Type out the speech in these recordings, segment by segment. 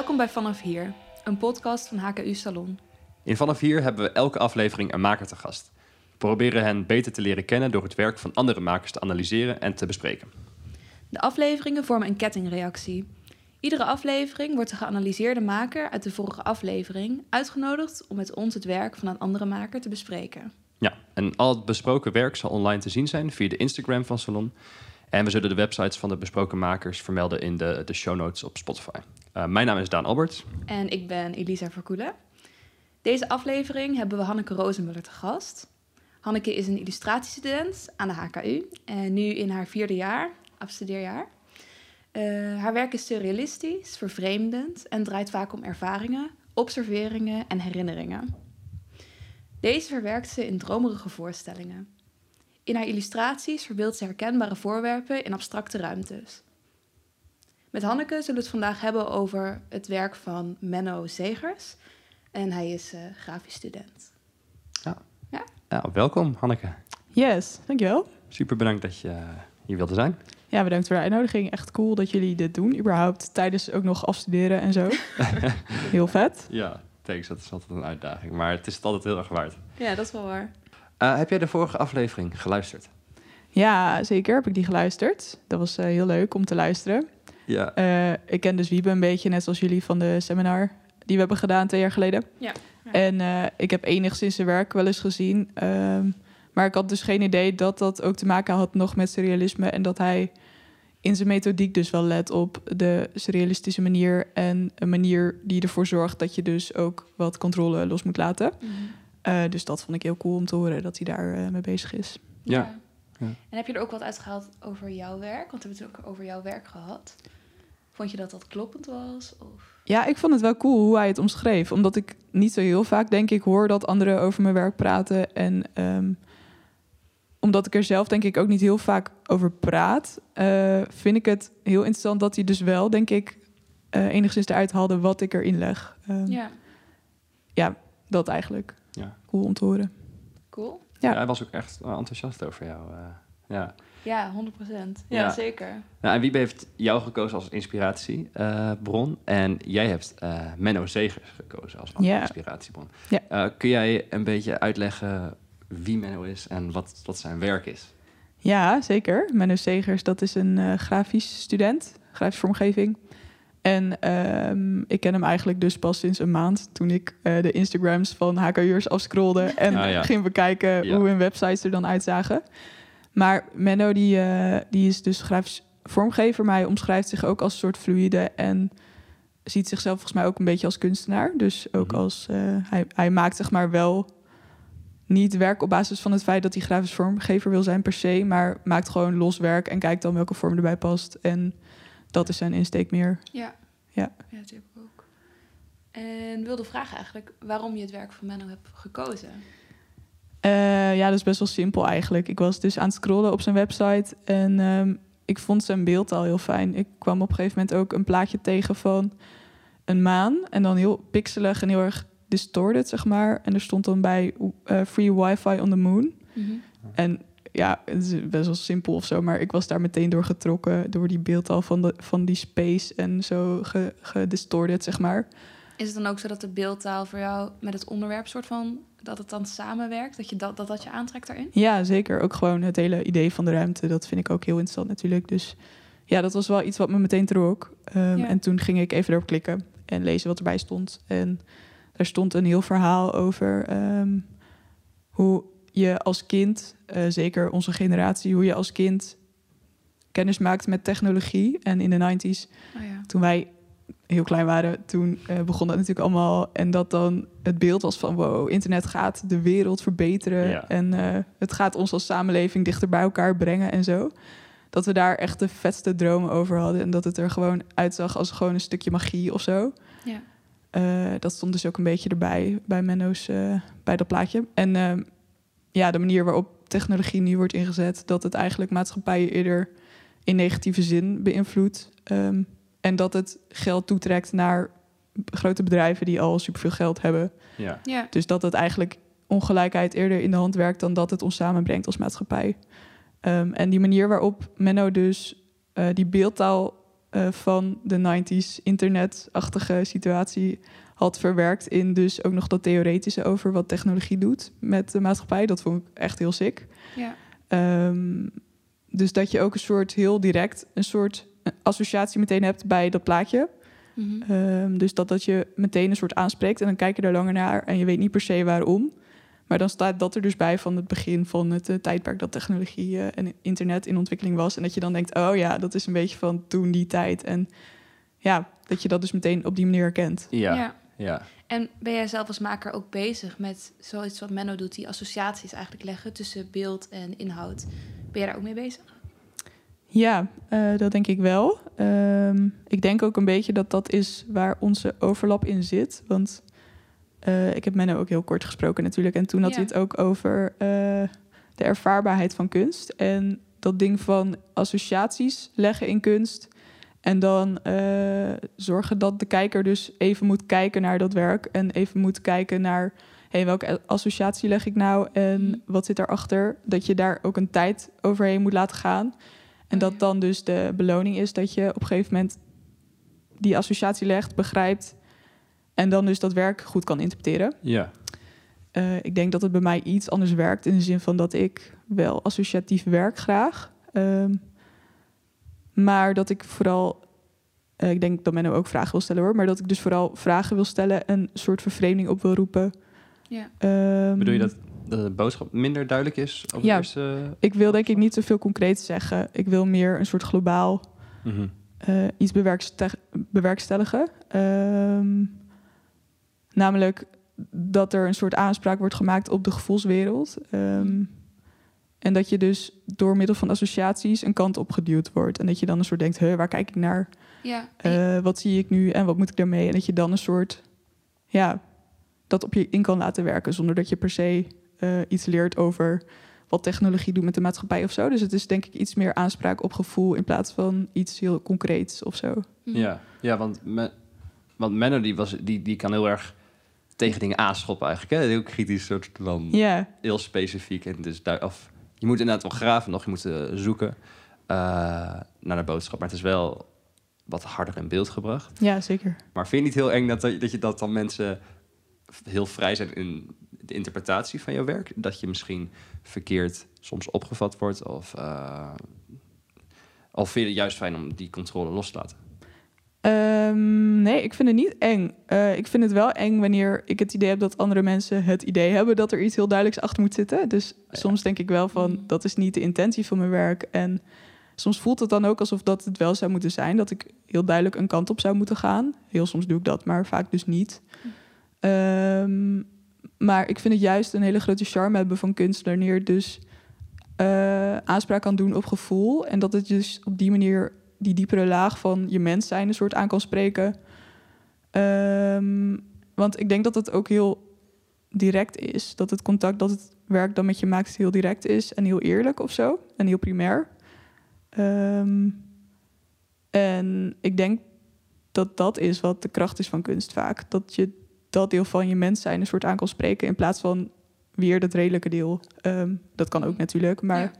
Welkom bij Vanaf Hier, een podcast van HKU Salon. In Vanaf Hier hebben we elke aflevering een maker te gast. We proberen hen beter te leren kennen door het werk van andere makers te analyseren en te bespreken. De afleveringen vormen een kettingreactie. Iedere aflevering wordt de geanalyseerde maker uit de vorige aflevering uitgenodigd om met ons het werk van een andere maker te bespreken. Ja, en al het besproken werk zal online te zien zijn via de Instagram van Salon. En we zullen de websites van de besproken makers vermelden in de, de show notes op Spotify. Uh, mijn naam is Daan Albert. En ik ben Elisa Verkoelen. Deze aflevering hebben we Hanneke Rozenmuller te gast. Hanneke is een illustratiestudent aan de HKU en nu in haar vierde jaar, afstudeerjaar. Uh, haar werk is surrealistisch, vervreemdend en draait vaak om ervaringen, observeringen en herinneringen. Deze verwerkt ze in dromerige voorstellingen. In haar illustraties verbeeldt ze herkenbare voorwerpen in abstracte ruimtes. Met Hanneke zullen we het vandaag hebben over het werk van Menno Zegers. En hij is uh, grafisch student. Ja. Ja? ja. welkom Hanneke. Yes, dankjewel. Super bedankt dat je hier wilde zijn. Ja, bedankt voor de uitnodiging. Echt cool dat jullie dit doen, überhaupt tijdens ook nog afstuderen en zo. heel vet. Ja, thanks. Dat is altijd een uitdaging, maar het is het altijd heel erg waard. Ja, dat is wel waar. Uh, heb jij de vorige aflevering geluisterd? Ja, zeker heb ik die geluisterd. Dat was uh, heel leuk om te luisteren. Ja. Uh, ik ken dus Wiebe een beetje, net zoals jullie van de seminar die we hebben gedaan twee jaar geleden. Ja. ja. En ik heb enigszins zijn werk wel eens gezien. Ehm, maar ik had dus geen idee dat dat ook te maken had nog met surrealisme. En dat hij in zijn methodiek dus wel let op de surrealistische manier. En een manier die ervoor zorgt dat je dus ook wat controle los moet laten. Mm -hmm. Dus dat vond ik heel cool om te horen dat hij daar uh, mee bezig is. Ja. ja. En heb je er ook wat uitgehaald over jouw werk? Want we hebben het ook over jouw werk gehad. Vond je dat dat kloppend was? Of? Ja, ik vond het wel cool hoe hij het omschreef. Omdat ik niet zo heel vaak, denk ik, hoor dat anderen over mijn werk praten. En um, omdat ik er zelf denk ik ook niet heel vaak over praat, uh, vind ik het heel interessant dat hij dus wel, denk ik, uh, enigszins eruit haalde wat ik erin leg. Um, ja. ja, dat eigenlijk. Ja. Cool om te horen. Cool. Ja. ja hij was ook echt enthousiast over jou. Uh, ja. Ja, 100%. Ja, ja. zeker. Nou, en Wiebe heeft jou gekozen als inspiratiebron. en jij hebt Menno Zegers gekozen als inspiratiebron. Ja. kun jij een beetje uitleggen wie Menno is en wat, wat zijn werk is. Ja, zeker. Menno Segers, dat is een uh, grafisch student, grafische vormgeving. En uh, ik ken hem eigenlijk dus pas sinds een maand... toen ik uh, de Instagrams van HKU'ers afscrolde... en ah, ja. ging bekijken ja. hoe hun websites er dan uitzagen. Maar Menno die, uh, die is dus grafisch vormgever... maar hij omschrijft zich ook als een soort fluide... en ziet zichzelf volgens mij ook een beetje als kunstenaar. Dus ook mm -hmm. als... hij, hij maakt zeg maar wel niet werk op basis van het feit dat hij grafisch vormgever wil zijn per se, maar maakt gewoon los werk en kijkt dan welke vorm erbij past. En dat is zijn insteek meer. Ja, ja. ja dat heb ik ook. En wilde vragen eigenlijk waarom je het werk van Menno hebt gekozen. Uh, ja, dat is best wel simpel eigenlijk. Ik was dus aan het scrollen op zijn website en um, ik vond zijn beeld al heel fijn. Ik kwam op een gegeven moment ook een plaatje tegen van een maan en dan heel pixelig en heel erg distorted, zeg maar. En er stond dan bij uh, free wifi on the moon. Mm -hmm. En ja, het is best wel simpel of zo, maar ik was daar meteen door getrokken door die beeldtaal van, de, van die space en zo gedistorted, zeg maar. Is het dan ook zo dat de beeldtaal voor jou met het onderwerp soort van dat het dan samenwerkt, dat je dat, dat, dat je aantrekt daarin? Ja, zeker. Ook gewoon het hele idee van de ruimte, dat vind ik ook heel interessant natuurlijk. Dus ja, dat was wel iets wat me meteen trok. Um, ja. En toen ging ik even erop klikken en lezen wat erbij stond. En er stond een heel verhaal over um, hoe je als kind, uh, zeker onze generatie, hoe je als kind kennis maakt met technologie. En in de 90s, oh ja. toen wij heel klein waren, toen uh, begon dat natuurlijk allemaal. En dat dan het beeld was van wow, internet gaat de wereld verbeteren. Ja. En uh, het gaat ons als samenleving dichter bij elkaar brengen en zo. Dat we daar echt de vetste dromen over hadden. En dat het er gewoon uitzag als gewoon een stukje magie of zo. Ja. Uh, dat stond dus ook een beetje erbij bij Menno's, uh, bij dat plaatje. En uh, ja, de manier waarop technologie nu wordt ingezet, dat het eigenlijk maatschappijen eerder in negatieve zin beïnvloedt. Um, en dat het geld toetrekt naar grote bedrijven die al superveel geld hebben. Ja. ja. Dus dat het eigenlijk ongelijkheid eerder in de hand werkt dan dat het ons samenbrengt als maatschappij. Um, en die manier waarop Menno dus die beeldtaal van de 90s internetachtige situatie had verwerkt in dus ook nog dat theoretische over wat technologie doet met de maatschappij. Dat vond ik echt heel sick. Ja. Ehm, dus dat je ook een soort heel direct een soort associatie meteen hebt bij dat plaatje. Mhm. Ehm, dus dat dat je meteen een soort aanspreekt en dan kijk je er langer naar en je weet niet per se waarom. Maar dan staat dat er dus bij van het begin van het uh, tijdperk dat technologie uh, en internet in ontwikkeling was. En dat je dan denkt, oh ja, dat is een beetje van toen die tijd. En ja, dat je dat dus meteen op die manier herkent. Ja, ja. En ben jij zelf als maker ook bezig met zoiets wat Menno doet, die associaties eigenlijk leggen tussen beeld en inhoud? Ben je daar ook mee bezig? Ja, uh, dat denk ik wel. Ehm, ik denk ook een beetje dat dat is waar onze overlap in zit. Want uh, ik heb Menno ook heel kort gesproken natuurlijk. En toen had hij het ook over uh, de ervaarbaarheid van kunst. En dat ding van associaties leggen in kunst. En dan zorgen dat de kijker dus even moet kijken naar dat werk. En even moet kijken naar hey, welke associatie leg ik nou en mhm. wat zit daarachter? Dat je daar ook een tijd overheen moet laten gaan. En dat dan dus de beloning is dat je op een gegeven moment die associatie legt, begrijpt en dan dus dat werk goed kan interpreteren. Ja. Uh, ik denk dat het bij mij iets anders werkt in de zin van dat ik wel associatief werk graag. Um, maar dat ik vooral, uh, ik denk dat men ook vragen wil stellen hoor, maar dat ik dus vooral vragen wil stellen en een soort vervreemding op wil roepen. Ja. Um, Bedoel je dat de boodschap minder duidelijk is? Over ja, eerste... ik wil denk ik niet zoveel concreet zeggen. Ik wil meer een soort globaal mm uh, iets bewerkstelligen. Um, namelijk dat er een soort aanspraak wordt gemaakt op de gevoelswereld. Um, en dat je dus door middel van associaties een kant op geduwd wordt. En dat je dan een soort denkt, waar kijk ik naar? Ja. Uh, wat zie ik nu en wat moet ik daarmee? En dat je dan een soort, ja, dat op je in kan laten werken. Zonder dat je per se uh, iets leert over wat technologie doet met de maatschappij of zo. Dus het is denk ik iets meer aanspraak op gevoel in plaats van iets heel concreets of zo. Mhm. Ja, ja want, me, want Menno die, was, die, die kan heel erg tegen dingen aanschoppen eigenlijk. Hè? Heel kritisch, soort van yeah. heel specifiek. En dus daar, of, je moet inderdaad wel graven nog, je moet uh, zoeken uh, naar de boodschap. Maar het is wel wat harder in beeld gebracht. Ja, zeker. Maar vind je niet heel eng dat, dat je dat dan mensen heel vrij zijn in de interpretatie van jouw werk? Dat je misschien verkeerd soms opgevat wordt? Of, uh, of vind je het juist fijn om die controle los te laten? Um, nee, ik vind het niet eng. Uh, ik vind het wel eng wanneer ik het idee heb dat andere mensen het idee hebben dat er iets heel duidelijks achter moet zitten. Dus ja. soms denk ik wel van mm. dat is niet de intentie van mijn werk. En soms voelt het dan ook alsof dat het wel zou moeten zijn. Dat ik heel duidelijk een kant op zou moeten gaan. Heel soms doe ik dat, maar vaak dus niet. Um, maar ik vind het juist een hele grote charme hebben van kunst, wanneer het dus uh, aanspraak kan doen op gevoel. En dat het dus op die manier die diepere laag van je mens zijn een soort aan kan spreken. Um, want ik denk dat het ook heel direct is. Dat het contact dat het werk dan met je maakt heel direct is en heel eerlijk of zo. En heel primair. Um, en ik denk dat dat is wat de kracht is van kunst vaak. Dat je dat deel van je mens zijn een soort aan kan spreken. In plaats van weer dat redelijke deel. Um, dat kan ook natuurlijk. Maar,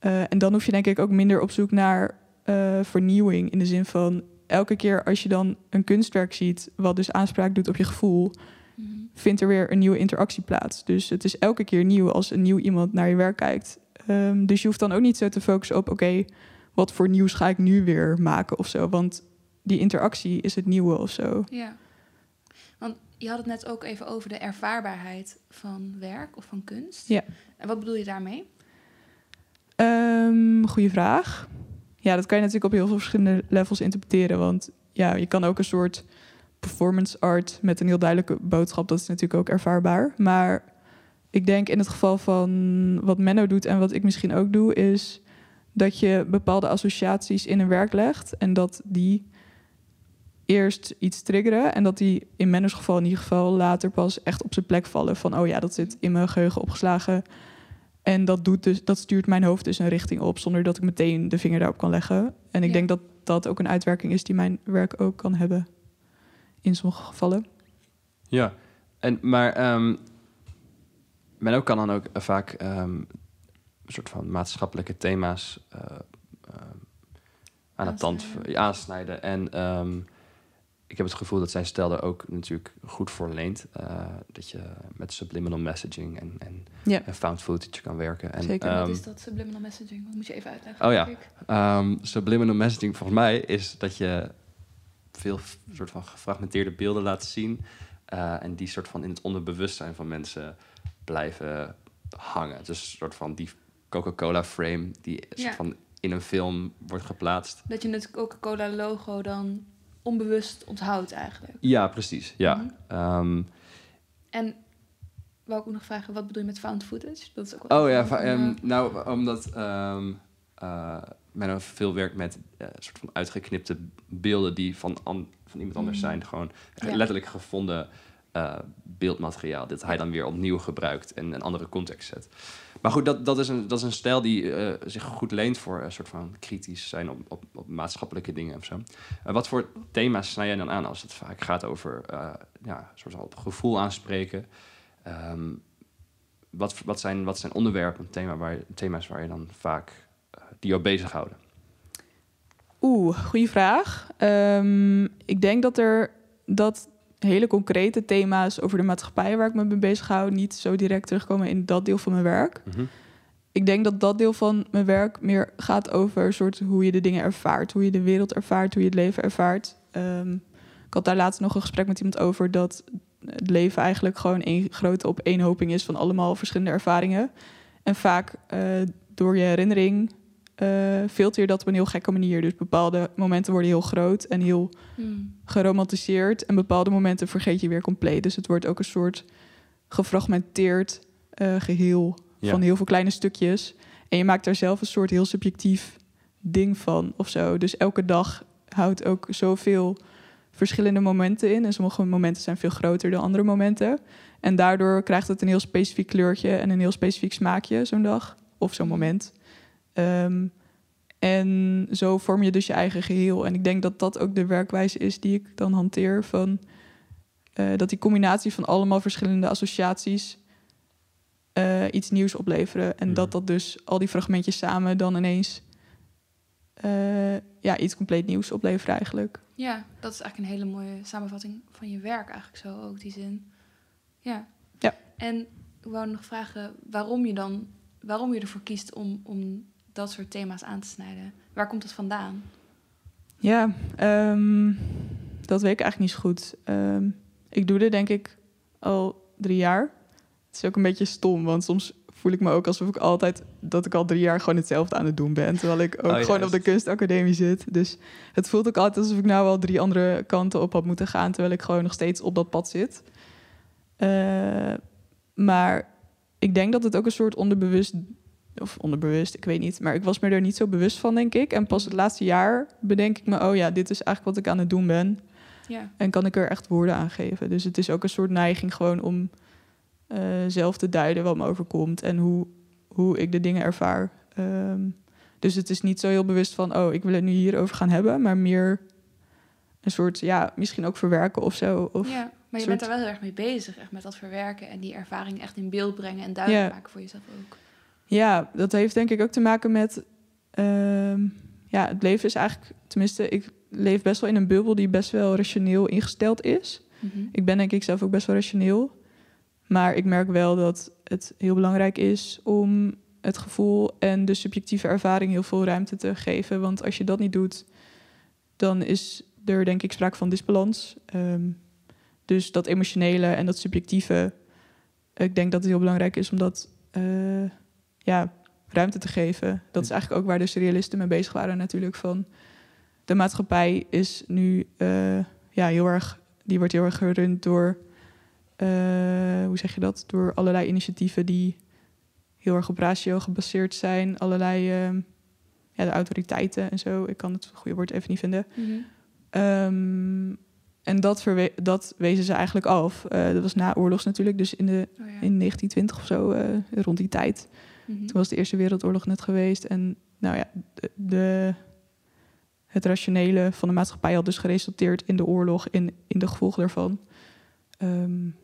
ja. uh, en dan hoef je denk ik ook minder op zoek naar uh, vernieuwing. In de zin van elke keer als je dan een kunstwerk ziet, wat dus aanspraak doet op je gevoel, mm -hmm. vindt er weer een nieuwe interactie plaats. Dus het is elke keer nieuw als een nieuw iemand naar je werk kijkt. Um, dus je hoeft dan ook niet zo te focussen op, oké, okay, wat voor nieuws ga ik nu weer maken of zo. Want die interactie is het nieuwe of zo. Ja je had het net ook even over de ervaarbaarheid van werk of van kunst. Ja. En wat bedoel je daarmee? Um, goeie vraag. Ja, dat kan je natuurlijk op heel veel verschillende levels interpreteren. Want ja, je kan ook een soort performance art met een heel duidelijke boodschap. Dat is natuurlijk ook ervaarbaar. Maar ik denk in het geval van wat Menno doet en wat ik misschien ook doe, is dat je bepaalde associaties in een werk legt en dat die eerst iets triggeren en dat die in Menno's geval in ieder geval later pas echt op zijn plek vallen van oh ja, dat zit in mijn geheugen opgeslagen. En dat, doet dus, dat stuurt mijn hoofd dus een richting op zonder dat ik meteen de vinger daarop kan leggen. En ik ja. denk dat dat ook een uitwerking is die mijn werk ook kan hebben in sommige gevallen. Ja, en, maar um, Menno kan dan ook vaak um, een soort van maatschappelijke thema's uh, uh, aan de tand aansnijden. En ehm, ik heb het gevoel dat zijn stel er ook natuurlijk goed voor leent. Uh, dat je met subliminal messaging en, en, en, found footage kan werken. En, Zeker. Wat is dat subliminal messaging? Dat moet je even uitleggen. Oh ja, um, subliminal messaging volgens mij is dat je veel soort van gefragmenteerde beelden laat zien. Uh, en die soort van in het onderbewustzijn van mensen blijven hangen. Dus een soort van die Coca-Cola frame die soort van in een film wordt geplaatst. Dat je het Coca-Cola logo dan onbewust onthoudt eigenlijk. Ja, precies. Ja. Mhm. Ehm, en wou ik ook nog vragen, wat bedoel je met found footage? Dat is ook oh ja, um, nou, omdat um, uh, men veel werkt met uh, soort van uitgeknipte beelden die van, an van iemand anders mhm. zijn. Gewoon letterlijk gevonden uh, beeldmateriaal. Dat hij dan weer opnieuw gebruikt en een andere context zet. Maar goed, dat, dat, is, een, dat is een stijl die uh, zich goed leent voor een soort van kritisch zijn op, op, maatschappelijke dingen of zo. Uh, wat voor thema's snij jij dan aan als het vaak gaat over ja, soort van op gevoel aanspreken? Um, wat, wat, zijn, wat zijn onderwerpen, thema waar, thema's waar je dan vaak die jou bezighouden? Oeh, goede vraag. Um, ik denk dat er dat hele concrete thema's over de maatschappij waar ik me mee bezig hou, niet zo direct terugkomen in dat deel van mijn werk. Mhm. Ik denk dat dat deel van mijn werk meer gaat over soort hoe je de dingen ervaart, hoe je de wereld ervaart, hoe je het leven ervaart. Um, ik had daar laatst nog een gesprek met iemand over dat het leven eigenlijk gewoon een grote opeenhoping is van allemaal verschillende ervaringen. En vaak uh, door je herinnering uh, filter je dat op een heel gekke manier. Dus bepaalde momenten worden heel groot en heel hmm. geromantiseerd. En bepaalde momenten vergeet je weer compleet. Dus het wordt ook een soort gefragmenteerd uh, geheel van heel veel kleine stukjes. En je maakt daar zelf een soort heel subjectief ding van of zo. Dus elke dag houdt ook zoveel verschillende momenten in. En sommige momenten zijn veel groter dan andere momenten. En daardoor krijgt het een heel specifiek kleurtje en een heel specifiek smaakje zo'n dag of zo'n moment. Um, en zo vorm je dus je eigen geheel. En ik denk dat dat ook de werkwijze is die ik dan hanteer. Van, uh, dat die combinatie van allemaal verschillende associaties uh, iets nieuws opleveren. En dat mhm. dat dus al die fragmentjes samen dan ineens uh, ja, iets compleet nieuws opleveren eigenlijk. Ja, dat is eigenlijk een hele mooie samenvatting van je werk eigenlijk zo ook, die zin. Ja. ja. En ik wou nog vragen waarom je dan, waarom je ervoor kiest om, om dat soort thema's aan te snijden? Waar komt het vandaan? Ja, ehm, dat weet ik eigenlijk niet zo goed. Ehm, ik doe dit denk ik al drie jaar. Het is ook een beetje stom, want soms voel ik me ook alsof ik altijd dat ik al drie jaar gewoon hetzelfde aan het doen ben. Terwijl ik ook oh, gewoon op de kunstacademie zit. Dus het voelt ook altijd alsof ik nou al drie andere kanten op had moeten gaan, terwijl ik gewoon nog steeds op dat pad zit. Uh, maar ik denk dat het ook een soort onderbewust of onderbewust, ik weet niet. Maar ik was me er niet zo bewust van, denk ik. En pas het laatste jaar bedenk ik me, oh ja, dit is eigenlijk wat ik aan het doen ben. Ja. En kan ik er echt woorden aan geven. Dus het is ook een soort neiging gewoon om uh, zelf te duiden wat me overkomt en hoe, hoe ik de dingen ervaar. Um, dus het is niet zo heel bewust van, oh, ik wil het nu hierover gaan hebben, maar meer een soort, ja, misschien ook verwerken of zo. Of ja, maar je bent er wel heel erg mee bezig, echt met dat verwerken en die ervaring echt in beeld brengen en duidelijk maken voor jezelf ook. Ja, dat heeft denk ik ook te maken met. Ehm, ja, het leven is eigenlijk. Tenminste, ik leef best wel in een bubbel die best wel rationeel ingesteld is. Mhm. Ik ben denk ik zelf ook best wel rationeel. Maar ik merk wel dat het heel belangrijk is om het gevoel en de subjectieve ervaring heel veel ruimte te geven. Want als je dat niet doet, dan is er denk ik sprake van disbalans. Ehm, dus dat emotionele en dat subjectieve, ik denk dat het heel belangrijk is om dat uh, ja, ruimte te geven. Dat is eigenlijk ook waar de surrealisten mee bezig waren natuurlijk. Van de maatschappij is nu uh, ja, heel erg, die wordt heel erg gerund door, uh, hoe zeg je dat? Door allerlei initiatieven die heel erg op ratio gebaseerd zijn. Allerlei uh, ja, de autoriteiten en zo. Ik kan het goede woord even niet vinden. Mm -hmm. um, en dat, dat wezen ze eigenlijk af. Uh, dat was na oorlogs natuurlijk, dus in, de, oh ja. in 1920 of zo, rond die tijd. Mhm. Toen was de Eerste Wereldoorlog net geweest. En nou ja, de, het rationele van de maatschappij had dus geresulteerd in de oorlog, in, in de gevolgen daarvan. Um,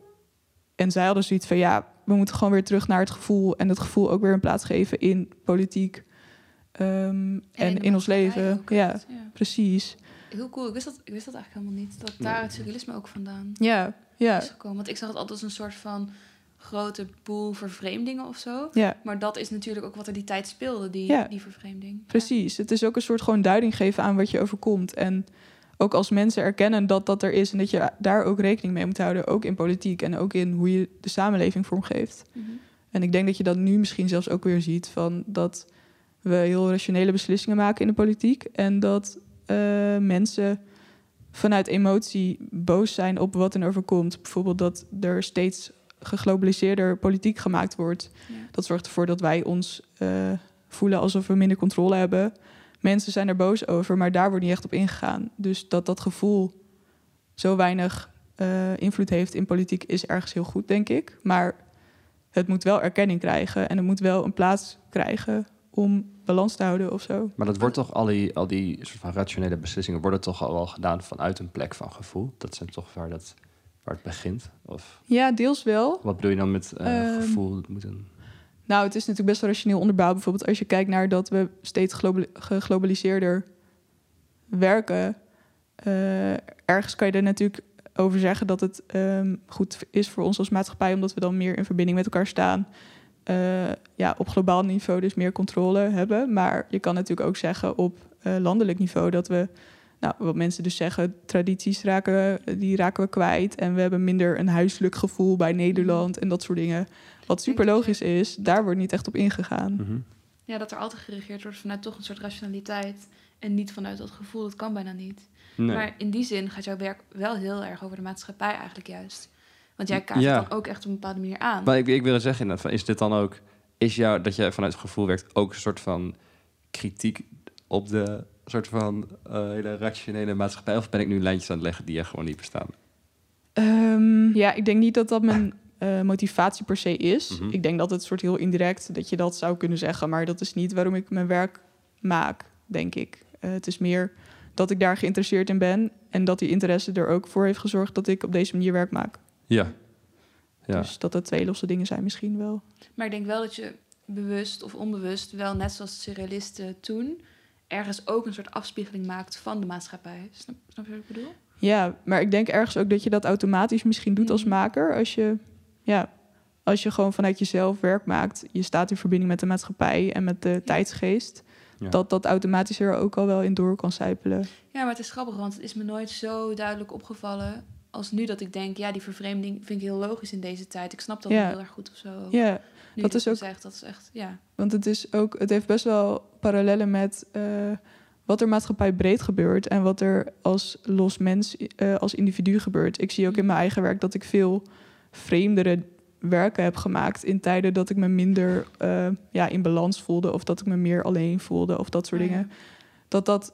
en zij hadden zoiets van, ja, we moeten gewoon weer terug naar het gevoel... en het gevoel ook weer een plaats geven in politiek Ehm, en, in, ons leven. Ja, precies. Heel cool. Ik wist, dat, ik wist dat eigenlijk helemaal niet. Dat daar het surrealisme ook vandaan ja, ja. is gekomen. Want ik zag het altijd als een soort van grote boel vervreemdingen of zo. Ja. Maar dat is natuurlijk ook wat er die tijd speelde, die, die vervreemding. Precies. Het is ook een soort gewoon duiding geven aan wat je overkomt. En ook als mensen erkennen dat dat er is en dat je daar ook rekening mee moet houden, ook in politiek en ook in hoe je de samenleving vormgeeft. Mm En ik denk dat je dat nu misschien zelfs ook weer ziet van dat we heel rationele beslissingen maken in de politiek en dat uh, mensen vanuit emotie boos zijn op wat er overkomt. Bijvoorbeeld dat er steeds geglobaliseerder politiek gemaakt wordt. Dat zorgt ervoor dat wij ons uh, voelen alsof we minder controle hebben mensen zijn er boos over, maar daar wordt niet echt op ingegaan. Dus dat dat gevoel zo weinig uh, invloed heeft in politiek is ergens heel goed, denk ik. Maar het moet wel erkenning krijgen en het moet wel een plaats krijgen om balans te houden of zo. Maar dat wordt toch al die, al die soort van rationele beslissingen worden toch al wel gedaan vanuit een plek van gevoel. Dat zijn toch waar dat waar het begint? Of? Ja, deels wel. Wat bedoel je dan met uh, gevoel? moet een... Nou, het is natuurlijk best wel rationeel onderbouwd. Bijvoorbeeld als je kijkt naar dat we steeds geglobaliseerder werken. Uh, ergens kan je er natuurlijk over zeggen dat het um, goed is voor ons als maatschappij, omdat we dan meer in verbinding met elkaar staan. Uh, ja, op globaal niveau dus meer controle hebben. Maar je kan natuurlijk ook zeggen op landelijk niveau dat we, nou, wat mensen dus zeggen, tradities raken, die raken we kwijt. En we hebben minder een huiselijk gevoel bij Nederland en dat soort dingen. Wat super logisch is, daar wordt niet echt op ingegaan. Mhm. Ja, dat er altijd gereageerd wordt vanuit toch een soort rationaliteit. En niet vanuit dat gevoel, dat kan bijna niet. Maar in die zin gaat jouw werk wel heel erg over de maatschappij eigenlijk juist. Want jij kaart het dan ook echt op een bepaalde manier aan. Maar ik, ik wil zeggen, is dit dan ook... Is jou, dat jij vanuit het gevoel werkt, ook een soort van kritiek op de soort van uh, hele rationele maatschappij? Of ben ik nu lijntjes aan het leggen die er gewoon niet bestaan? Um, ja, ik denk niet dat dat mijn uh, motivatie per se is. Mhm. Ik denk dat het soort heel indirect dat je dat zou kunnen zeggen, maar dat is niet waarom ik mijn werk maak, denk ik. Uh, het is meer dat ik daar geïnteresseerd in ben en dat die interesse er ook voor heeft gezorgd dat ik op deze manier werk maak. Ja. ja. Dus dat het twee losse dingen zijn misschien wel. Maar ik denk wel dat je bewust of onbewust wel net zoals surrealisten toen ergens ook een soort afspiegeling maakt van de maatschappij. Snap, snap je wat ik bedoel? Ja, maar ik denk ergens ook dat je dat automatisch misschien doet als mhm. maker. Als je ja, als je gewoon vanuit jezelf werk maakt, je staat in verbinding met de maatschappij en met de tijdsgeest, dat dat automatisch er ook al wel in door kan sijpelen. Ja, maar het is grappig, want het is me nooit zo duidelijk opgevallen als nu dat ik denk, ja, die vervreemding vind ik heel logisch in deze tijd. Ik snap dat heel erg goed of zo. Ja, dat is ook. Zegt, dat is echt, ja. Want het is ook, het heeft best wel parallellen met. Uh, wat er maatschappij breed gebeurt en wat er als los mens, uh, als individu gebeurt. Ik zie ook in mijn eigen werk dat ik veel vreemdere werken heb gemaakt in tijden dat ik me minder uh, ja, in balans voelde of dat ik me meer alleen voelde of dat soort oh dingen. Dat dat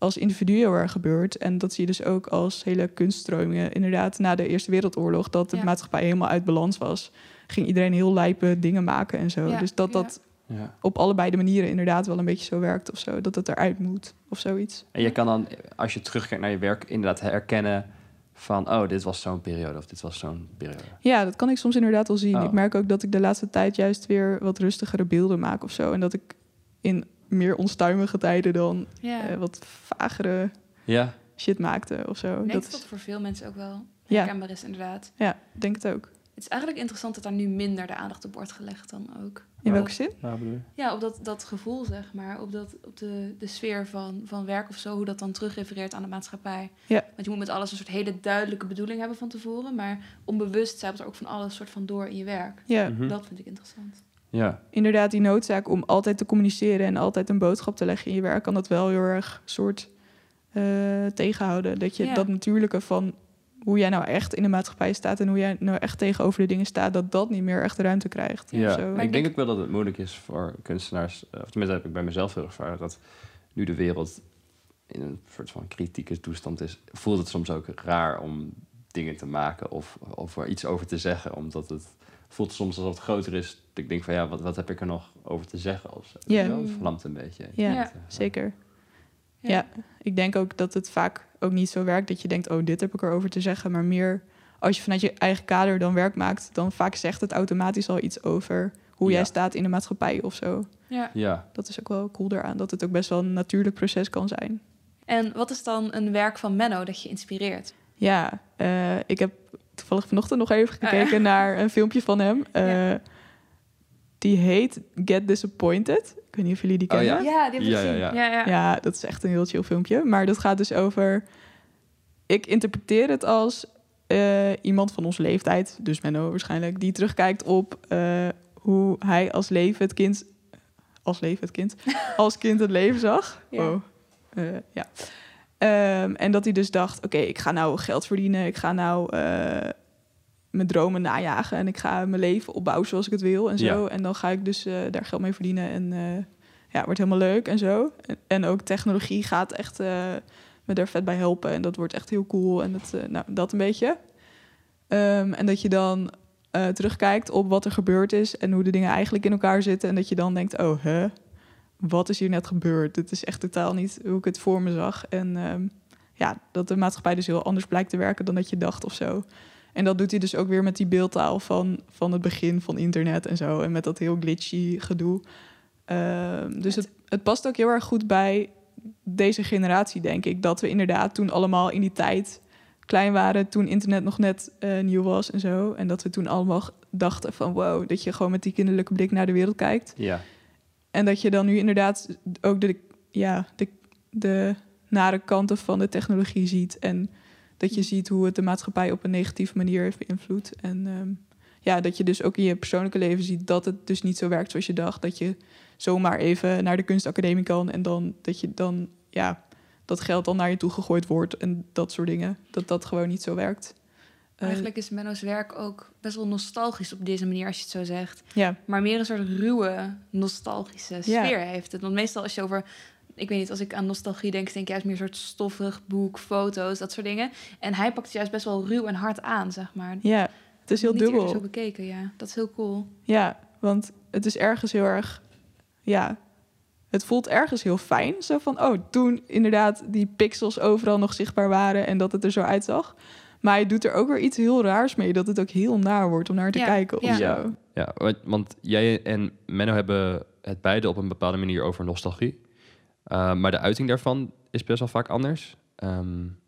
als individu heel erg gebeurt. En dat zie je dus ook als hele kunststromingen. Inderdaad, na de Eerste Wereldoorlog, dat de maatschappij helemaal uit balans was, ging iedereen heel lijpe dingen maken en zo. Dus dat dat ja. op allebei de manieren inderdaad wel een beetje zo werkt of zo. Dat het eruit moet of zoiets. En je kan dan, als je terugkijkt naar je werk, inderdaad herkennen van, oh, dit was zo'n periode of dit was zo'n periode. Ja, dat kan ik soms inderdaad wel zien. Oh. Ik merk ook dat ik de laatste tijd juist weer wat rustigere beelden maak of zo. En dat ik in meer onstuimige tijden dan uh, wat vagere ja. shit maakte of zo. Ik denk dat, dat voor veel mensen ook wel herkenbaar ja. is, inderdaad. Ja, denk het ook. Het is eigenlijk interessant dat daar nu minder de aandacht op wordt gelegd dan ook. In welke zin? Ja, op dat, dat gevoel, zeg maar. Op, dat, op de, de sfeer van, van werk of zo. Hoe dat dan terugrefereert aan de maatschappij. Ja. Want je moet met alles een soort hele duidelijke bedoeling hebben van tevoren. Maar onbewust zijn er ook van alles soort van door in je werk. Ja. Mhm. Dat vind ik interessant. Ja. Inderdaad, die noodzaak om altijd te communiceren en altijd een boodschap te leggen in je werk, kan dat wel heel erg soort uh, tegenhouden. Dat je dat natuurlijke van hoe jij nou echt in de maatschappij staat en hoe jij nou echt tegenover de dingen staat, dat dat niet meer echt ruimte krijgt. Ja, zo. Maar ik denk ook wel dat het moeilijk is voor kunstenaars, eh, of tenminste heb ik bij mezelf heel ervaren, dat nu de wereld in een soort van kritieke toestand is, voelt het soms ook raar om dingen te maken of, of er iets over te zeggen, omdat het voelt soms alsof het groter is. Ik denk van ja, wat, wat heb ik er nog over te zeggen? Of ja. Het vlamt een beetje. Ja, ja. zeker. Ja. ik denk ook dat het vaak ook niet zo werkt dat je denkt, oh, dit heb ik erover te zeggen. Maar meer als je vanuit je eigen kader dan werk maakt, dan vaak zegt het automatisch al iets over hoe jij staat in de maatschappij of zo. Ja. ja. Dat is ook wel cool daaraan, dat het ook best wel een natuurlijk proces kan zijn. En wat is dan een werk van Menno dat je inspireert? Ja, uh, ik heb toevallig vanochtend nog even gekeken oh, ja. naar een filmpje van hem. Uh, ja. Die heet Get Disappointed. Ik weet niet of jullie die kennen. Oh, ja? ja, die heb ik ja, gezien. Ja, ja. Ja, ja, dat is echt een heel chill filmpje. Maar dat gaat dus over... Ik interpreteer het als uh, iemand van onze leeftijd, dus Menno waarschijnlijk... die terugkijkt op hoe hij als leven het kind... Als leven het kind? als kind het leven zag. Ja. Oh. ja. Um, en dat hij dus dacht: oké, ik ga nou geld verdienen, ik ga nou uh, mijn dromen najagen en ik ga mijn leven opbouwen zoals ik het wil en zo. Ja. En dan ga ik dus uh, daar geld mee verdienen en uh, ja, wordt helemaal leuk en zo. En, en ook technologie gaat echt me daar vet bij helpen en dat wordt echt heel cool en dat, nou, dat een beetje. Um, en dat je dan terugkijkt op wat er gebeurd is en hoe de dingen eigenlijk in elkaar zitten en dat je dan denkt: oh, hè. Wat is hier net gebeurd? Het is echt totaal niet hoe ik het voor me zag. En um, ja, dat de maatschappij dus heel anders blijkt te werken dan dat je dacht of zo. En dat doet hij dus ook weer met die beeldtaal van, van het begin van internet en zo. En met dat heel glitchy gedoe. Uh, dus het, het past ook heel erg goed bij deze generatie, denk ik. Dat we inderdaad toen allemaal in die tijd klein waren. Toen internet nog net uh, nieuw was en zo. En dat we toen allemaal dachten van wow, dat je gewoon met die kinderlijke blik naar de wereld kijkt. Ja. En dat je dan nu inderdaad ook de, ja, de, de nare kanten van de technologie ziet. En dat je ziet hoe het de maatschappij op een negatieve manier heeft beïnvloed. En um, ja, dat je dus ook in je persoonlijke leven ziet dat het dus niet zo werkt zoals je dacht. Dat je zomaar even naar de kunstacademie kan en dan dat je dan, ja, dat geld dan naar je toe gegooid wordt en dat soort dingen. Dat dat gewoon niet zo werkt. Eigenlijk is Menno's werk ook best wel nostalgisch op deze manier, als je het zo zegt. Ja. Maar meer een soort ruwe, nostalgische sfeer ja. heeft het. Want meestal als je over... Ik weet niet, als ik aan nostalgie denk, denk ik juist meer een soort stoffig boek, foto's, dat soort dingen. En hij pakt het juist best wel ruw en hard aan, zeg maar. Ja, het is heel niet dubbel. zo bekeken, ja. Dat is heel cool. Ja, want het is ergens heel erg... Ja, het voelt ergens heel fijn. Zo van, oh, toen inderdaad die pixels overal nog zichtbaar waren en dat het er zo uitzag. Maar hij doet er ook weer iets heel raars mee, dat het ook heel naar wordt om naar te ja, kijken of ja. zo. Ja, want jij en Menno hebben het beide op een bepaalde manier over nostalgie. Uh, maar de uiting daarvan is best wel vaak anders. Um,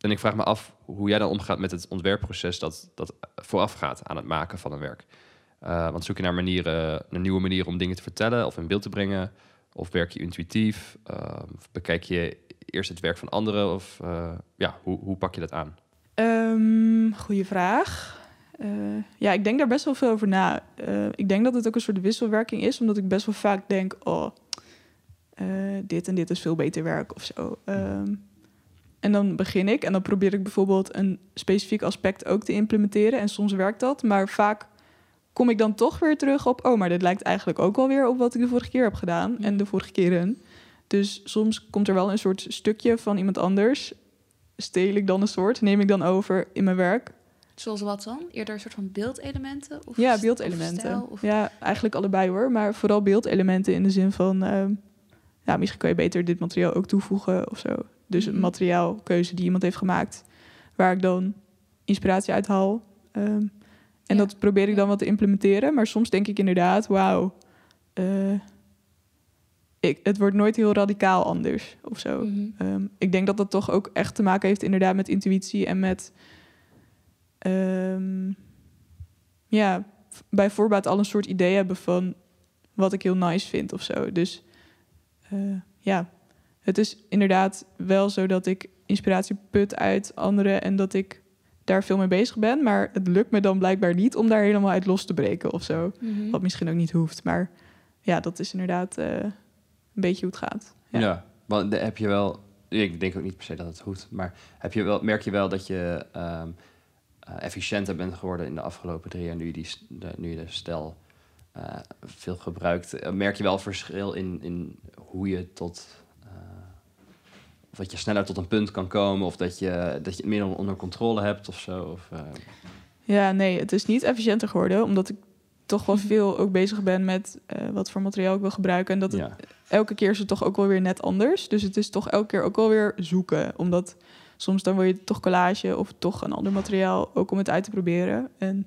en ik vraag me af hoe jij dan omgaat met het ontwerpproces dat, dat voorafgaat aan het maken van een werk. Uh, want zoek je naar manieren, naar nieuwe manieren om dingen te vertellen of in beeld te brengen? Of werk je intuïtief? Uh, of bekijk je eerst het werk van anderen? Of uh, ja, hoe, hoe pak je dat aan? Um, goeie vraag. Uh, ja, ik denk daar best wel veel over na. Uh, ik denk dat het ook een soort wisselwerking is, omdat ik best wel vaak denk: oh, uh, dit en dit is veel beter werk of zo. Um, en dan begin ik en dan probeer ik bijvoorbeeld een specifiek aspect ook te implementeren. En soms werkt dat, maar vaak kom ik dan toch weer terug op: oh, maar dit lijkt eigenlijk ook wel weer op wat ik de vorige keer heb gedaan en de vorige keren. Dus soms komt er wel een soort stukje van iemand anders steel ik dan een soort, neem ik dan over in mijn werk. Zoals wat dan? Eerder een soort van beeldelementen? Of ja, beeldelementen. Of stijl, of... Ja, eigenlijk allebei hoor. Maar vooral beeldelementen in de zin van... Uh, ja, misschien kan je beter dit materiaal ook toevoegen of zo. Dus een materiaalkeuze die iemand heeft gemaakt... waar ik dan inspiratie uit haal. Um, en ja. dat probeer ik dan wat te implementeren. Maar soms denk ik inderdaad, wauw... Uh, ik, het wordt nooit heel radicaal anders of zo. Mhm. Mm -hmm. um, ik denk dat dat toch ook echt te maken heeft inderdaad met intuïtie en met... Um, ja, bij voorbaat al een soort idee hebben van wat ik heel nice vind of zo. Dus uh, ja, het is inderdaad wel zo dat ik inspiratie put uit anderen en dat ik daar veel mee bezig ben. Maar het lukt me dan blijkbaar niet om daar helemaal uit los te breken of zo. Mm -hmm. Wat misschien ook niet hoeft. Maar ja, dat is inderdaad uh, een beetje hoe het gaat. Ja, ja want heb je wel... Ik denk ook niet per se dat het hoeft. Maar heb je wel, merk je wel dat je um, uh, efficiënter bent geworden in de afgelopen drie jaar... nu je, die, de, nu je de stel uh, veel gebruikt? merk je wel verschil in, in hoe je tot... of dat je sneller tot een punt kan komen... of dat je, dat je het meer onder controle hebt of zo? Of, uh, ja, nee, het is niet efficiënter geworden... omdat ik toch wel veel ook bezig ben met uh, wat voor materiaal ik wil gebruiken. En dat het, ja. elke keer is het toch ook wel weer net anders. Dus het is toch elke keer ook wel weer zoeken. Omdat soms dan wil je toch collage of toch een ander materiaal... ook om het uit te proberen. En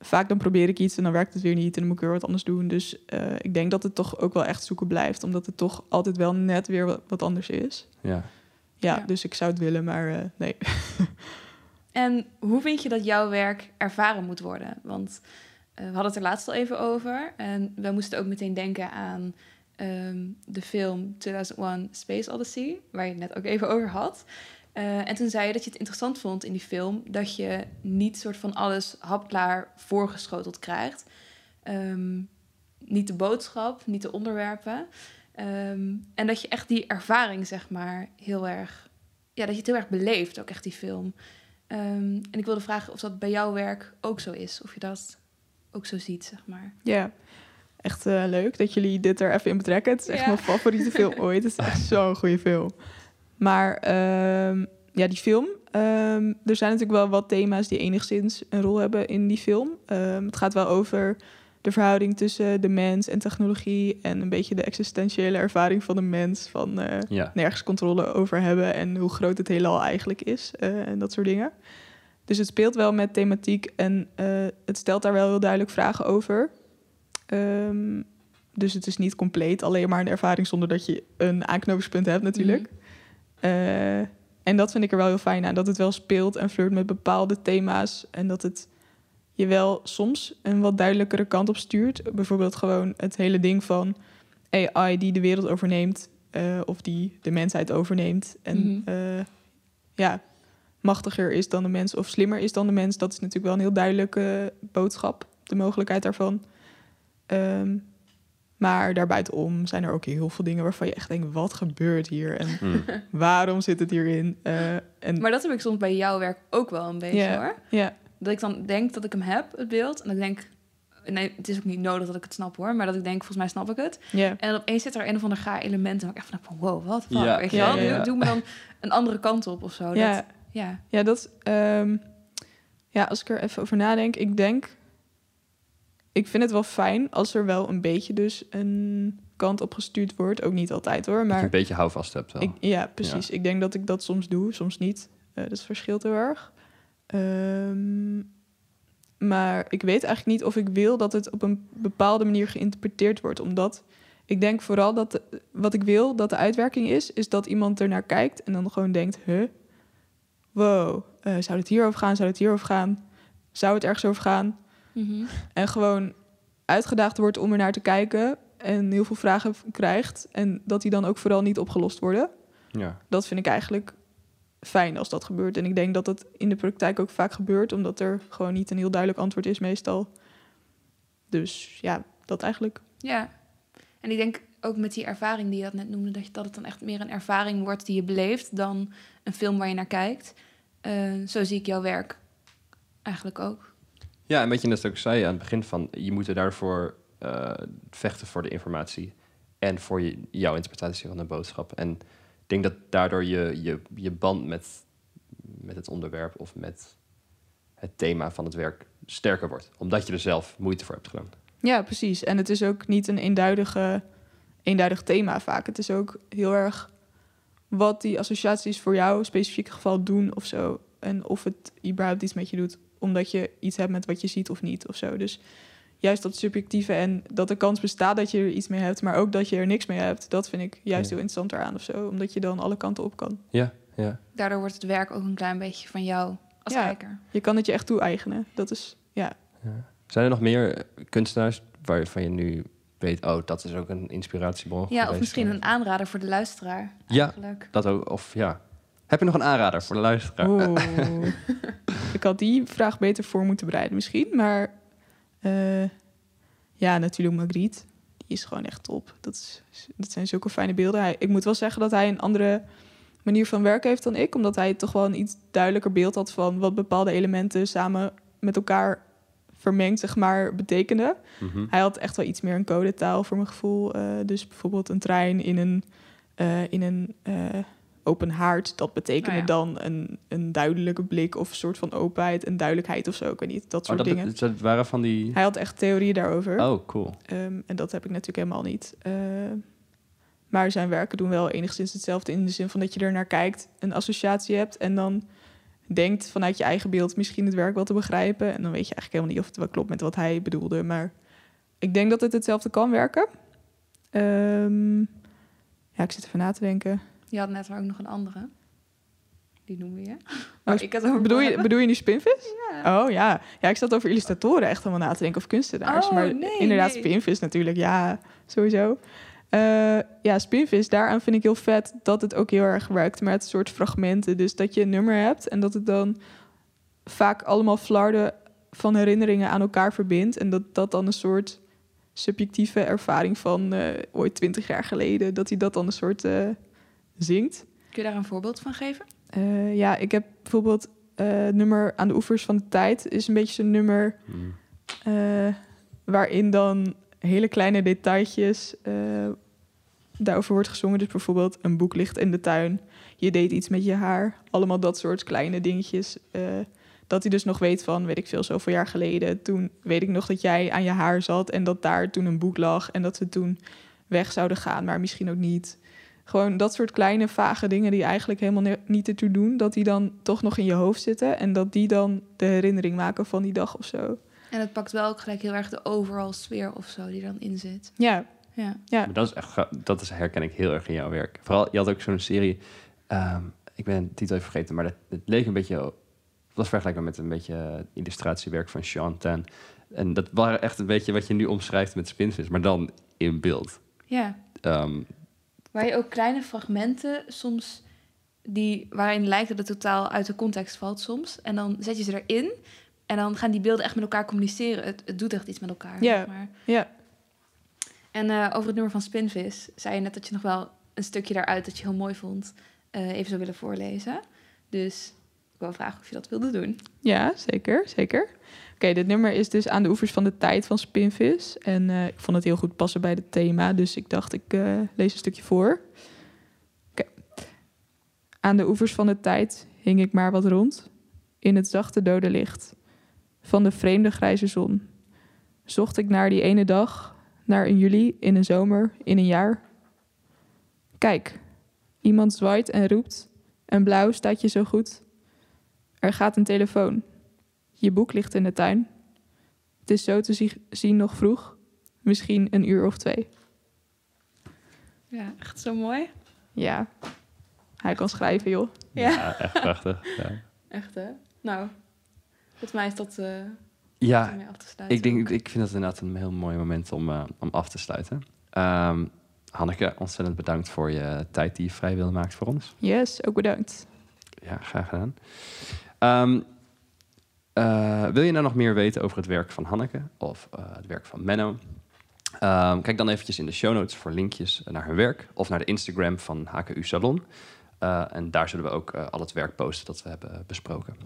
vaak dan probeer ik iets en dan werkt het weer niet en dan moet ik weer wat anders doen. Dus eh, ik denk dat het toch ook wel echt zoeken blijft, omdat het toch altijd wel net weer wat, anders is. Ja. ja. dus ik zou het willen, maar uh, nee. en hoe vind je dat jouw werk ervaren moet worden? Want uh, we hadden het er laatst al even over en we moesten ook meteen denken aan um, de film 2001 Space Odyssey, waar je het net ook even over had. Uh, en toen zei je dat je het interessant vond in die film dat je niet soort van alles hapklaar voorgeschoteld krijgt. Um, niet de boodschap, niet de onderwerpen. Um, en dat je echt die ervaring, zeg maar, heel erg. Ja, dat je het heel erg beleeft, ook echt die film. en ik wilde vragen of dat bij jouw werk ook zo is. Of je dat ook zo ziet, zeg maar. Ja, echt uh, leuk dat jullie dit er even in betrekken. Het is echt mijn favoriete film ooit. Het is echt zo'n goede film. Maar um, ja, die film. Um, er zijn natuurlijk wel wat thema's die enigszins een rol hebben in die film. Um, het gaat wel over de verhouding tussen de mens en technologie. En een beetje de existentiële ervaring van de mens. Van uh, ja. nergens controle over hebben en hoe groot het heelal eigenlijk is. Uh, en dat soort dingen. Dus het speelt wel met thematiek en uh, het stelt daar wel heel duidelijk vragen over. Um, dus het is niet compleet alleen maar een ervaring zonder dat je een aanknopingspunt hebt natuurlijk. Mm uh, en dat vind ik er wel heel fijn aan. Dat het wel speelt en flirt met bepaalde thema's. En dat het je wel soms een wat duidelijkere kant op stuurt. Bijvoorbeeld gewoon het hele ding van AI die de wereld overneemt. Uh, of die de mensheid overneemt. En mm -hmm. ja, machtiger is dan de mens of slimmer is dan de mens. Dat is natuurlijk wel een heel duidelijke boodschap. De mogelijkheid daarvan. Um, maar daarbuitenom zijn er ook heel veel dingen waarvan je echt denkt: wat gebeurt hier? En hmm. waarom zit het hierin? Uh, en... Maar dat heb ik soms bij jouw werk ook wel een beetje hoor. Yeah. Dat ik dan denk dat ik hem heb, het beeld. En dan denk nee, het is ook niet nodig dat ik het snap hoor. Maar dat ik denk, volgens mij snap ik het. Yeah. En opeens zit er een of ander gaar element. En ik echt van, wow, wat fuck? Weet je wel? Doe me dan een andere kant op of zo. Ja, dat, ja. ja, dat... Um, ja, als ik er even over nadenk. Ik denk ik vind het wel fijn als er wel een beetje dus een kant op gestuurd wordt. Ook niet altijd hoor. Maar dat je een beetje houvast hebt wel. Ik, ja, precies. Ik denk dat ik dat soms doe, soms niet. Uh, dat verschilt heel erg. Um, maar ik weet eigenlijk niet of ik wil dat het op een bepaalde manier geïnterpreteerd wordt. Omdat ik denk vooral dat wat ik wil dat de uitwerking is, is dat iemand er naar kijkt en dan gewoon denkt: huh, wow, uh, zou het hierover gaan? Zou het hierover gaan? Zou het ergens over gaan? Mhm. En gewoon uitgedaagd wordt om er naar te kijken en heel veel vragen krijgt. En dat die dan ook vooral niet opgelost worden. Ja. Dat vind ik eigenlijk fijn als dat gebeurt. En ik denk dat dat in de praktijk ook vaak gebeurt, omdat er gewoon niet een heel duidelijk antwoord is meestal. Dus ja, dat eigenlijk. Ja, en ik denk ook met die ervaring die je dat net noemde, dat, je, dat het dan echt meer een ervaring wordt die je beleeft dan een film waar je naar kijkt. Uh, zo zie ik jouw werk eigenlijk ook. Ja, en wat je net ook zei aan het begin van... je moet er daarvoor uh, vechten voor de informatie... en voor je, jouw interpretatie van de boodschap. En ik denk dat daardoor je, je, je band met, met het onderwerp... of met het thema van het werk sterker wordt. Omdat je er zelf moeite voor hebt gedaan. Ja, precies. En het is ook niet een eenduidige, eenduidig thema vaak. Het is ook heel erg wat die associaties voor jou specifiek geval doen of zo. En of het überhaupt iets met je doet omdat je iets hebt met wat je ziet of niet of zo. Dus juist dat subjectieve en dat de kans bestaat dat je er iets mee hebt, maar ook dat je er niks mee hebt, dat vind ik juist heel interessant eraan of zo, omdat je dan alle kanten op kan. Ja, ja. Daardoor wordt het werk ook een klein beetje van jou als ja, kijker. Je kan het je echt toe-eigenen. Dat is, ja. ja. Zijn er nog meer kunstenaars waarvan je nu weet, oh, dat is ook een inspiratiebron. Ja, of misschien een aanrader voor de luisteraar. Eigenlijk. Ja, dat ook. Of ja, heb je nog een aanrader voor de luisteraar? ik had die vraag beter voor moeten bereiden misschien. Maar uh, ja, natuurlijk Magritte. Die is gewoon echt top. Dat, is, dat zijn zulke fijne beelden. Hij, ik moet wel zeggen dat hij een andere manier van werken heeft dan ik. Omdat hij toch wel een iets duidelijker beeld had van wat bepaalde elementen samen met elkaar vermengd, zeg maar, betekenen. Mhm. Hij had echt wel iets meer een codetaal voor mijn gevoel. Uh, dus bijvoorbeeld een trein in een, uh, in een open haard, dat betekende oh dan een, een duidelijke blik of een soort van openheid en duidelijkheid of zo. Ik weet niet, dat soort oh, dat, dingen. Dat waren van die... Hij had echt theorieën daarover. Oh, cool. Um, en dat heb ik natuurlijk helemaal niet. Uh, maar zijn werken doen wel enigszins hetzelfde in de zin van dat je er naar kijkt, een associatie hebt en dan denkt vanuit je eigen beeld misschien het werk wel te begrijpen. En dan weet je eigenlijk helemaal niet of het wel klopt met wat hij bedoelde. Maar ik denk dat het hetzelfde kan werken. Um, ja, ik zit even na te denken. Je had net ook nog een andere. Die noemen we je. Oh, ik had over bedoel, je, bedoel je nu spinvis? Ja. Oh ja. Ja, ik zat over illustratoren echt helemaal na te denken of kunstenaars. Oh, maar nee, inderdaad, nee. spinvis natuurlijk. Ja, sowieso. Uh, ja, spinvis, daaraan vind ik heel vet dat het ook heel erg werkt met soort fragmenten. Dus dat je een nummer hebt en dat het dan vaak allemaal flarden van herinneringen aan elkaar verbindt. En dat dat dan een soort subjectieve ervaring van uh, ooit twintig jaar geleden, dat hij dat dan een soort uh, zingt. Kun je daar een voorbeeld van geven? Uh, ja, ik heb bijvoorbeeld nummer aan de oevers van de tijd is een beetje zo'n nummer mm. waarin dan hele kleine detailtjes daarover wordt gezongen. Dus bijvoorbeeld een boek ligt in de tuin, je deed iets met je haar, allemaal dat soort kleine dingetjes dat hij dus nog weet van, weet ik veel, zoveel jaar geleden. Toen weet ik nog dat jij aan je haar zat en dat daar toen een boek lag en dat ze toen weg zouden gaan, maar misschien ook niet. Gewoon dat soort kleine vage dingen die eigenlijk helemaal niet ertoe doen, dat die dan toch nog in je hoofd zitten en dat die dan de herinnering maken van die dag of zo. En het pakt wel ook gelijk heel erg de overal sfeer of zo die dan in zit. Ja. Ja. ja. Maar dat is echt, dat is, herken ik heel erg in jouw werk. Vooral, je had ook zo'n serie, um, ik ben de titel even vergeten, maar het, het leek een beetje was vergelijkbaar met een beetje illustratiewerk van Sean Tan. En dat waren echt een beetje wat je nu omschrijft met spinvis, maar dan in beeld. Ja. Um, Waar je ook kleine fragmenten soms die waarin lijkt dat het totaal uit de context valt soms. En dan zet je ze erin en dan gaan die beelden echt met elkaar communiceren. Het, het doet echt iets met elkaar. Ja. Zeg maar. ja. En uh, over het nummer van Spinvis zei je net dat je nog wel een stukje daaruit dat je heel mooi vond uh, even zou willen voorlezen. Dus ik wil vragen of je dat wilde doen. Ja, zeker, zeker. Oké, dit nummer is dus aan de oevers van de tijd van Spinvis. En uh, ik vond het heel goed passen bij het thema, dus ik dacht ik lees een stukje voor. Oké. Aan de oevers van de tijd hing ik maar wat rond, in het zachte dode licht van de vreemde grijze zon. Zocht ik naar die ene dag, naar een juli, in een zomer, in een jaar. Kijk, iemand zwaait en roept, en blauw staat je zo goed. Er gaat een telefoon. Je boek ligt in de tuin. Het is zo te zien nog vroeg. Misschien een uur of twee. Ja, echt zo mooi. Ja. Hij kan schrijven, joh. Ja, echt prachtig. Ja. Echt, hè? Nou, volgens mij is dat... Uh, ja, af te sluiten ik, denk, ik vind dat inderdaad een heel mooi moment om, uh, om af te sluiten. Um, Hanneke, ontzettend bedankt voor je tijd die je vrij wilde maken voor ons. Yes, ook bedankt. Ja, graag gedaan. Um, uh, wil je nou nog meer weten over het werk van Hanneke of uh, het werk van Menno? Um, kijk dan eventjes in de show notes voor linkjes naar hun werk of naar de Instagram van HKU Salon. Uh, en daar zullen we ook al het werk posten dat we hebben besproken.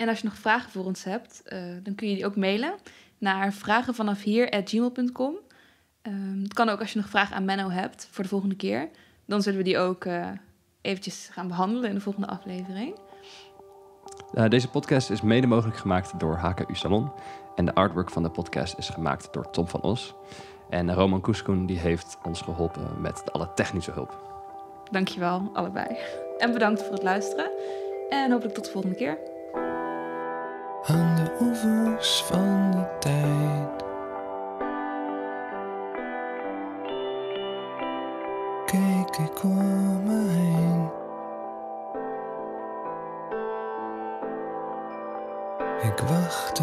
En als je nog vragen voor ons hebt, dan kun je die ook mailen naar vragenvanafhier.gmail.com. Um, het kan ook als je nog vragen aan Menno hebt voor de volgende keer. Dan zullen we die ook eventjes gaan behandelen in de volgende aflevering. Uh, deze podcast is mede mogelijk gemaakt door HKU Salon. En de artwork van de podcast is gemaakt door Tom van Os. En Roman Koeskoen die heeft ons geholpen met alle technische hulp. Dankjewel, allebei. En bedankt voor het luisteren. En hopelijk tot de volgende keer. Oevers van de tijd. Kijk ik om me heen. Ik wachtte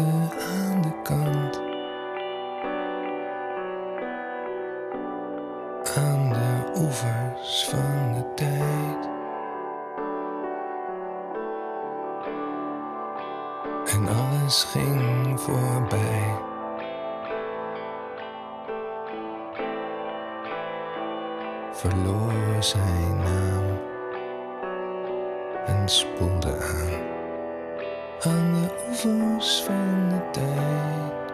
aan de kant. Aan de oevers van de tijd. Alles ging voorbij. Verloor zijn naam en spoelde aan aan de oevers van de tijd.